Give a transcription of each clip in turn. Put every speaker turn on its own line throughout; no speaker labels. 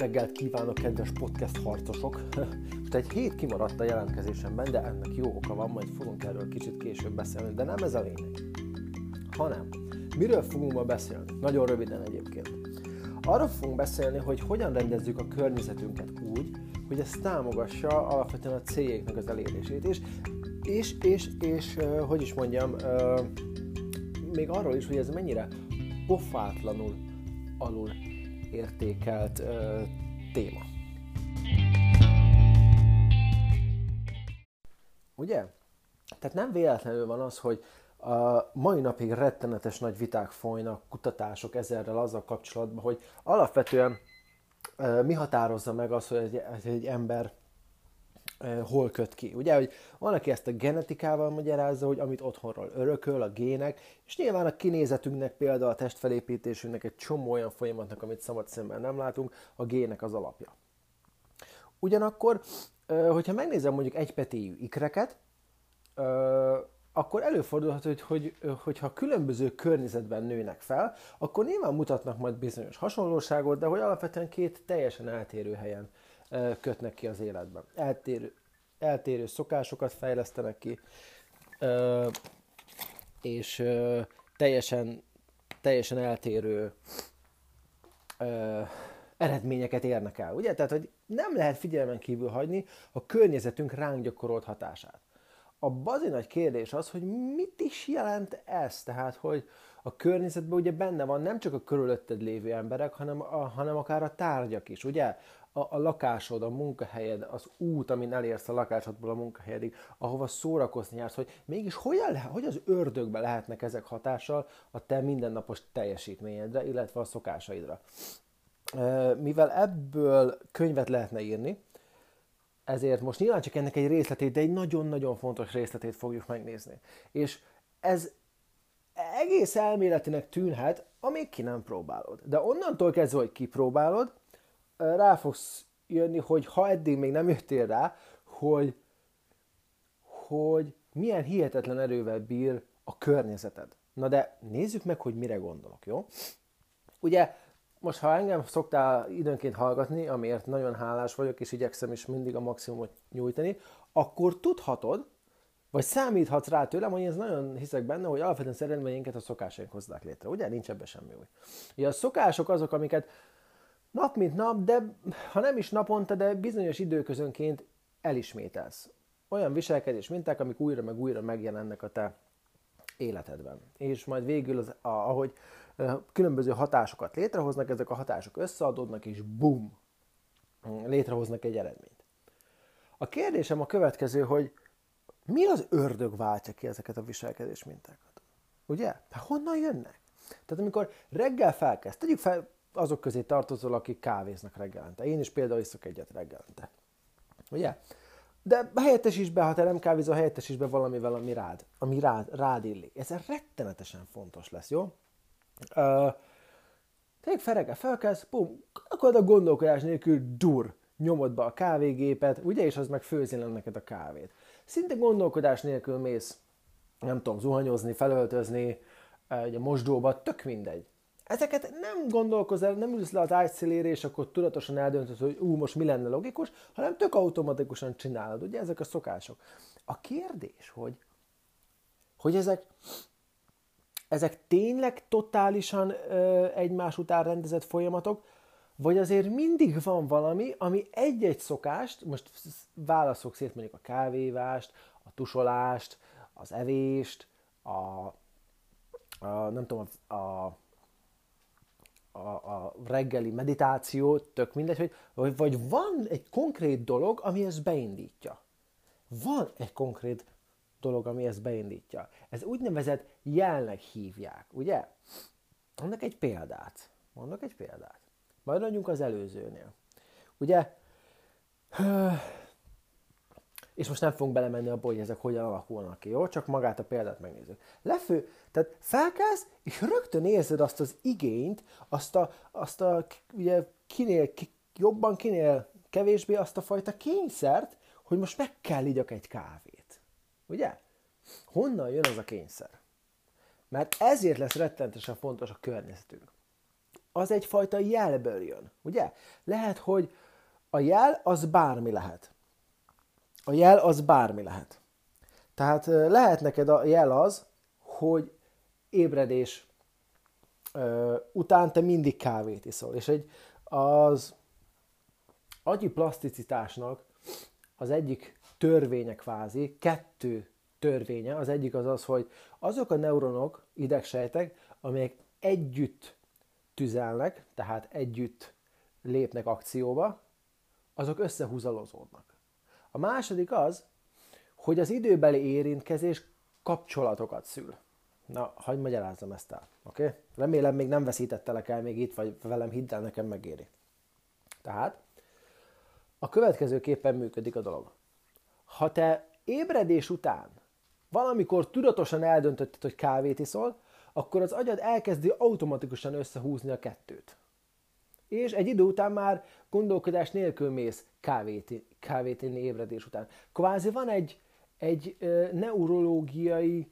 reggelt kívánok, kedves podcast harcosok! Most egy hét kimaradt a jelentkezésemben, de ennek jó oka van, majd fogunk erről kicsit később beszélni, de nem ez a lényeg. Hanem, miről fogunk ma beszélni? Nagyon röviden egyébként. Arról fogunk beszélni, hogy hogyan rendezzük a környezetünket úgy, hogy ez támogassa alapvetően a céljéknak az elérését, és, és, és, és hogy is mondjam, még arról is, hogy ez mennyire pofátlanul alul értékelt ö, téma. Ugye? Tehát nem véletlenül van az, hogy a mai napig rettenetes nagy viták folynak, kutatások ezerrel azzal kapcsolatban, hogy alapvetően mi határozza meg az, hogy egy, egy ember hol köt ki. Ugye, hogy van, aki ezt a genetikával magyarázza, hogy amit otthonról örököl, a gének, és nyilván a kinézetünknek, például a testfelépítésünknek egy csomó olyan folyamatnak, amit szabad szemben nem látunk, a gének az alapja. Ugyanakkor, hogyha megnézem mondjuk egypetéjű ikreket, akkor előfordulhat, hogy, hogy, hogyha különböző környezetben nőnek fel, akkor nyilván mutatnak majd bizonyos hasonlóságot, de hogy alapvetően két teljesen eltérő helyen kötnek ki az életben. Eltérő, eltérő szokásokat fejlesztenek ki, és teljesen, teljesen eltérő eredményeket érnek el. Ugye? Tehát, hogy nem lehet figyelmen kívül hagyni a környezetünk ránk gyakorolt hatását. A bazi nagy kérdés az, hogy mit is jelent ez, tehát, hogy a környezetben ugye benne van nem csak a körülötted lévő emberek, hanem, a, hanem akár a tárgyak is, ugye? A, a lakásod, a munkahelyed, az út, amin elérsz a lakásodból a munkahelyedig, ahova szórakozni jársz, hogy mégis hogyan lehet, hogy az ördögbe lehetnek ezek hatással a te mindennapos teljesítményedre, illetve a szokásaidra. Mivel ebből könyvet lehetne írni, ezért most nyilván csak ennek egy részletét, de egy nagyon-nagyon fontos részletét fogjuk megnézni. És ez egész elméletinek tűnhet, amíg ki nem próbálod. De onnantól kezdve, hogy kipróbálod, rá fogsz jönni, hogy ha eddig még nem jöttél rá, hogy, hogy milyen hihetetlen erővel bír a környezeted. Na de nézzük meg, hogy mire gondolok, jó? Ugye, most ha engem szoktál időnként hallgatni, amiért nagyon hálás vagyok, és igyekszem is mindig a maximumot nyújtani, akkor tudhatod, vagy számíthatsz rá tőlem, hogy ez nagyon hiszek benne, hogy alapvetően szeretményeinket a szokásaink hozzák létre. Ugye? Nincs ebben semmi új. Ugye a szokások azok, amiket nap mint nap, de ha nem is naponta, de bizonyos időközönként elismételsz. Olyan viselkedés minták, amik újra meg újra megjelennek a te életedben. És majd végül, az, ahogy különböző hatásokat létrehoznak, ezek a hatások összeadódnak, és bum, létrehoznak egy eredményt. A kérdésem a következő, hogy mi az ördög váltja ki ezeket a viselkedés mintákat? Ugye? Hát honnan jönnek? Tehát amikor reggel felkezd, tegyük fel, azok közé tartozol, akik kávéznak reggelente. Én is például iszok egyet reggelente. Ugye? De helyettesíts be, ha te nem kávézol, helyettesíts be valamivel, ami rád, ami rád, rád illik. Ez rettenetesen fontos lesz, jó? Uh, Tényleg felreggel felkelsz, pum, akkor a gondolkodás nélkül dur, nyomod be a kávégépet, ugye, és az meg főzi neked a kávét. Szinte gondolkodás nélkül mész, nem tudom, zuhanyozni, felöltözni, egy a mosdóba, tök mindegy. Ezeket nem gondolkozol, nem ülsz le az ágy szélére, és akkor tudatosan eldöntöd, hogy ú, most mi lenne logikus, hanem tök automatikusan csinálod. Ugye ezek a szokások. A kérdés, hogy, hogy ezek, ezek tényleg totálisan ö, egymás után rendezett folyamatok, vagy azért mindig van valami, ami egy-egy szokást, most válaszok szét mondjuk a kávévást, a tusolást, az evést, a, a nem tudom, a, a a, a reggeli meditáció, tök mindegy, hogy vagy van egy konkrét dolog, ami ezt beindítja. Van egy konkrét dolog, ami ezt beindítja. Ez úgynevezett jelnek hívják, ugye? Mondok egy példát. Mondok egy példát. Majd adjunk az előzőnél. Ugye, és most nem fogunk belemenni abba, hogy ezek hogyan alakulnak ki, jó? Csak magát a példát megnézzük. Lefő, tehát felkelsz, és rögtön érzed azt az igényt, azt a, azt a ugye, kinél ki, jobban, kinél kevésbé azt a fajta kényszert, hogy most meg kell igyak egy kávét. Ugye? Honnan jön az a kényszer? Mert ezért lesz rettenetesen fontos a környezetünk. az egyfajta jelből jön, ugye? Lehet, hogy a jel az bármi lehet. A jel az bármi lehet. Tehát lehet neked a jel az, hogy ébredés ö, után te mindig kávét iszol. És egy, az agyi plaszticitásnak az egyik törvénye kvázi, kettő törvénye, az egyik az az, hogy azok a neuronok, idegsejtek, amelyek együtt tüzelnek, tehát együtt lépnek akcióba, azok összehúzalozódnak. A második az, hogy az időbeli érintkezés kapcsolatokat szül. Na, hagyd magyarázzam ezt el, oké? Okay? Remélem még nem veszítettelek el még itt, vagy velem hidd el, nekem megéri. Tehát, a következőképpen működik a dolog. Ha te ébredés után valamikor tudatosan eldöntötted, hogy kávét iszol, akkor az agyad elkezdi automatikusan összehúzni a kettőt. És egy idő után már gondolkodás nélkül mész kávét, kávét inni ébredés után. Kvázi van egy, egy neurológiai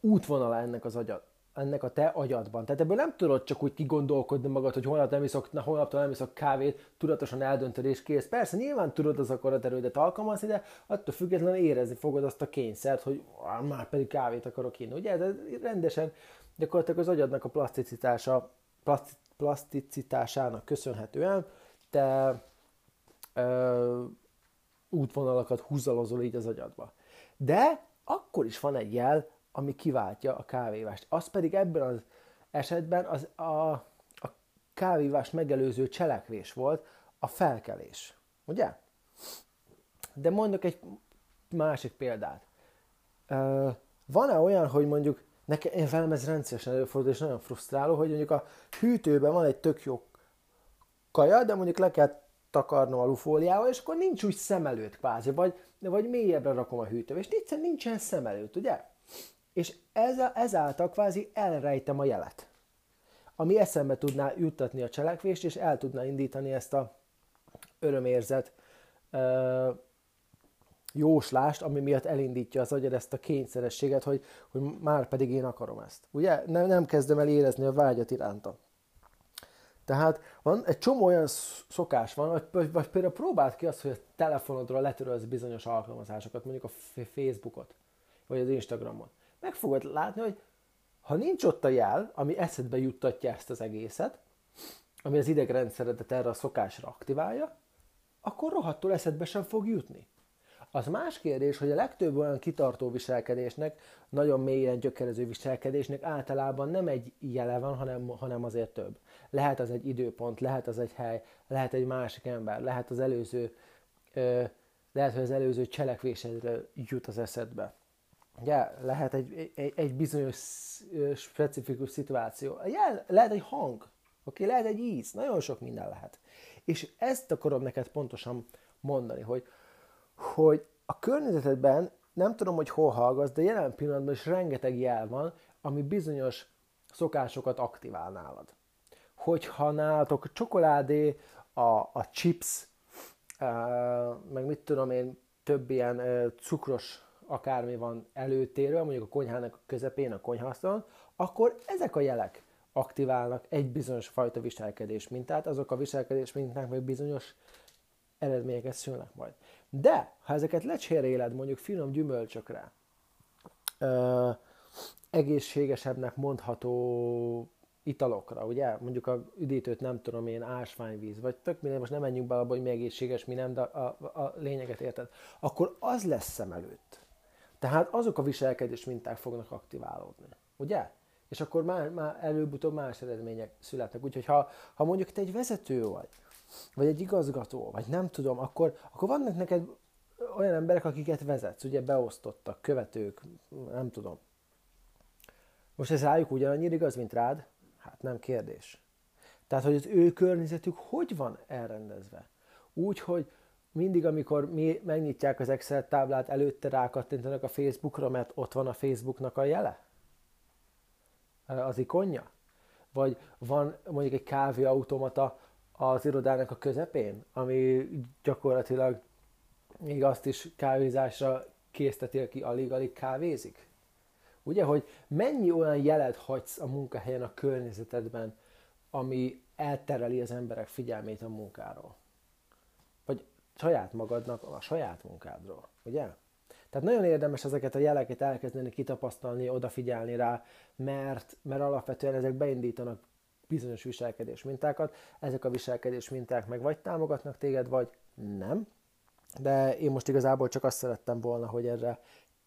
útvonala ennek az agyad, ennek a te agyadban. Tehát ebből nem tudod csak úgy kigondolkodni magad, hogy holnap nem iszok, na, holnaptól nem iszok kávét, tudatosan eldöntöd és kész. Persze nyilván tudod az erődet alkalmazni, de attól függetlenül érezni fogod azt a kényszert, hogy már pedig kávét akarok inni. Ugye? De rendesen gyakorlatilag az agyadnak a plaszticitása, plaszt, plaszticitásának köszönhetően te ö, útvonalakat húzalozol így az agyadba. De akkor is van egy jel, ami kiváltja a kávévást. Az pedig ebben az esetben az a, a kávévást megelőző cselekvés volt, a felkelés. Ugye? De mondok egy másik példát. Van-e olyan, hogy mondjuk, nekem, én velem ez rendszeresen előfordul, és nagyon frusztráló, hogy mondjuk a hűtőben van egy tök jó kaja, de mondjuk le kell takarnom a lufóliával, és akkor nincs úgy szem előtt kvázi, vagy, vagy mélyebbre rakom a hűtőbe, és egyszerűen nincsen szem előtt, ugye? és ezáltal kvázi elrejtem a jelet, ami eszembe tudná juttatni a cselekvést, és el tudná indítani ezt a örömérzet ö, jóslást, ami miatt elindítja az agyad ezt a kényszerességet, hogy, hogy már pedig én akarom ezt. Ugye? Nem, nem kezdem el érezni a vágyat iránta. Tehát van egy csomó olyan szokás van, vagy, vagy például próbáld ki azt, hogy a telefonodról letörölsz bizonyos alkalmazásokat, mondjuk a Facebookot, vagy az Instagramot meg fogod látni, hogy ha nincs ott a jel, ami eszedbe juttatja ezt az egészet, ami az idegrendszeredet erre a szokásra aktiválja, akkor rohadtul eszedbe sem fog jutni. Az más kérdés, hogy a legtöbb olyan kitartó viselkedésnek, nagyon mélyen gyökerező viselkedésnek általában nem egy jele van, hanem, hanem azért több. Lehet az egy időpont, lehet az egy hely, lehet egy másik ember, lehet az előző, lehet, hogy az előző cselekvésedre jut az eszedbe. Ugye, lehet egy, egy, egy bizonyos specifikus szituáció. Ugye, lehet egy hang, oké, lehet egy íz, nagyon sok minden lehet. És ezt akarom neked pontosan mondani, hogy, hogy a környezetedben nem tudom, hogy hol hallgatsz, de jelen pillanatban is rengeteg jel van, ami bizonyos szokásokat aktivál nálad. Hogyha nálatok csokoládé, a, a chips, meg mit tudom én, több ilyen cukros akármi van előtérve, mondjuk a konyhának a közepén, a konyhasztalon, akkor ezek a jelek aktiválnak egy bizonyos fajta viselkedés mintát, azok a viselkedés minták meg bizonyos eredményeket szülnek majd. De, ha ezeket lecseréled mondjuk finom gyümölcsökre, ö, egészségesebbnek mondható italokra, ugye? Mondjuk a üdítőt nem tudom én, ásványvíz, vagy tök minden, most nem menjünk bele abba, hogy mi egészséges, mi nem, de a, a, a lényeget érted. Akkor az lesz szem előtt. Tehát azok a viselkedés minták fognak aktiválódni. Ugye? És akkor már, már előbb-utóbb más eredmények születnek. Úgyhogy ha, ha mondjuk te egy vezető vagy, vagy egy igazgató, vagy nem tudom, akkor, akkor vannak neked olyan emberek, akiket vezetsz, ugye beosztottak, követők, nem tudom. Most ez rájuk ugyanannyira igaz, mint rád? Hát nem kérdés. Tehát, hogy az ő környezetük hogy van elrendezve? Úgy, hogy mindig, amikor mi megnyitják az Excel táblát, előtte rákattintanak a Facebookra, mert ott van a Facebooknak a jele? Az ikonja? Vagy van mondjuk egy kávéautomata az irodának a közepén, ami gyakorlatilag még azt is kávézásra készteti, aki alig-alig kávézik? Ugye, hogy mennyi olyan jelet hagysz a munkahelyen, a környezetedben, ami eltereli az emberek figyelmét a munkáról. Vagy saját magadnak a saját munkádról, ugye? Tehát nagyon érdemes ezeket a jeleket elkezdeni kitapasztalni, odafigyelni rá, mert, mert alapvetően ezek beindítanak bizonyos viselkedés mintákat, ezek a viselkedés minták meg vagy támogatnak téged, vagy nem. De én most igazából csak azt szerettem volna, hogy erre,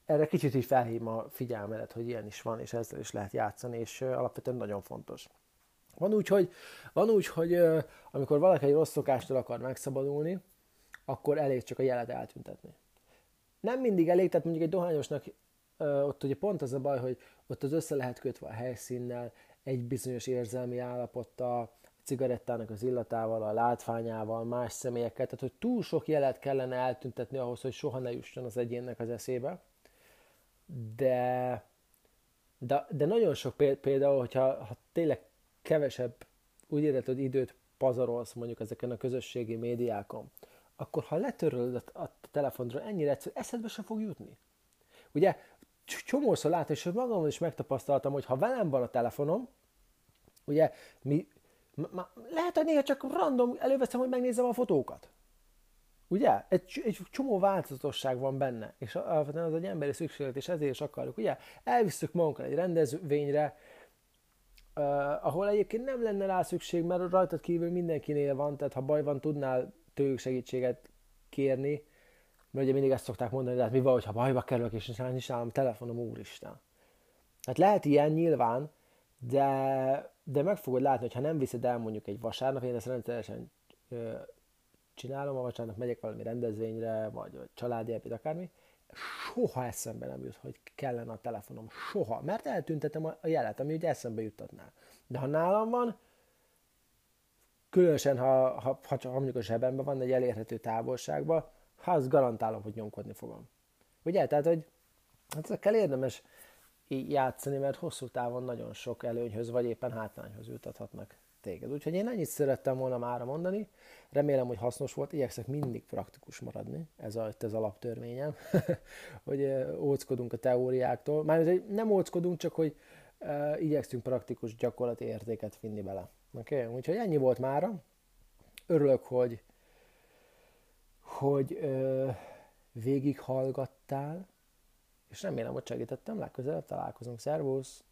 erre kicsit így felhívom a figyelmedet, hogy ilyen is van, és ezzel is lehet játszani, és alapvetően nagyon fontos. Van úgy, hogy, van úgy, hogy amikor valaki egy rossz szokástól akar megszabadulni, akkor elég csak a jelet eltüntetni. Nem mindig elég, tehát mondjuk egy dohányosnak ott ugye pont az a baj, hogy ott az össze lehet kötve a helyszínnel, egy bizonyos érzelmi állapottal, cigarettának az illatával, a látványával, más személyekkel, tehát hogy túl sok jelet kellene eltüntetni ahhoz, hogy soha ne jusson az egyénnek az eszébe. De, de, de nagyon sok például, hogyha ha tényleg kevesebb, úgy hogy időt pazarolsz mondjuk ezeken a közösségi médiákon, akkor ha letörölöd a, a telefonról, ennyire egyszerű, eszedbe se fog jutni. Ugye csomószor látom, és magamon is megtapasztaltam, hogy ha velem van a telefonom, ugye mi, ma, lehet, hogy néha csak random előveszem, hogy megnézem a fotókat. Ugye? Egy, egy csomó változatosság van benne, és alapvetően az egy emberi szükséglet, és ezért is akarjuk. Ugye? Elviszük magunkat egy rendezvényre, uh, ahol egyébként nem lenne rá szükség, mert rajtad kívül mindenkinél van, tehát ha baj van, tudnál tőlük segítséget kérni, mert ugye mindig ezt szokták mondani, de hát mi van, ha bajba kerülök, és nincs nálam telefonom, úristen. Hát lehet ilyen nyilván, de, de meg fogod látni, hogy ha nem viszed el mondjuk egy vasárnap, én ezt rendszeresen ö, csinálom, a vasárnap megyek valami rendezvényre, vagy, vagy családi epid, akármi, soha eszembe nem jut, hogy kellene a telefonom. Soha. Mert eltüntetem a jelet, ami ugye eszembe juttatná. De ha nálam van, különösen ha, ha, ha csak mondjuk a zsebemben van egy elérhető távolságban, ha azt garantálom, hogy nyomkodni fogom. Ugye? Tehát, hogy hát ezekkel érdemes játszani, mert hosszú távon nagyon sok előnyhöz, vagy éppen hátrányhoz jutathatnak téged. Úgyhogy én ennyit szerettem volna már mondani. Remélem, hogy hasznos volt. Igyekszek mindig praktikus maradni. Ez, a, ez alaptörvényem, hogy óckodunk a teóriáktól. Már nem óckodunk, csak hogy uh, igyekszünk praktikus gyakorlati értéket vinni bele. Oké? Okay? Úgyhogy ennyi volt mára. Örülök, hogy hogy ö, végighallgattál, és remélem, hogy segítettem, legközelebb találkozunk. Szervusz!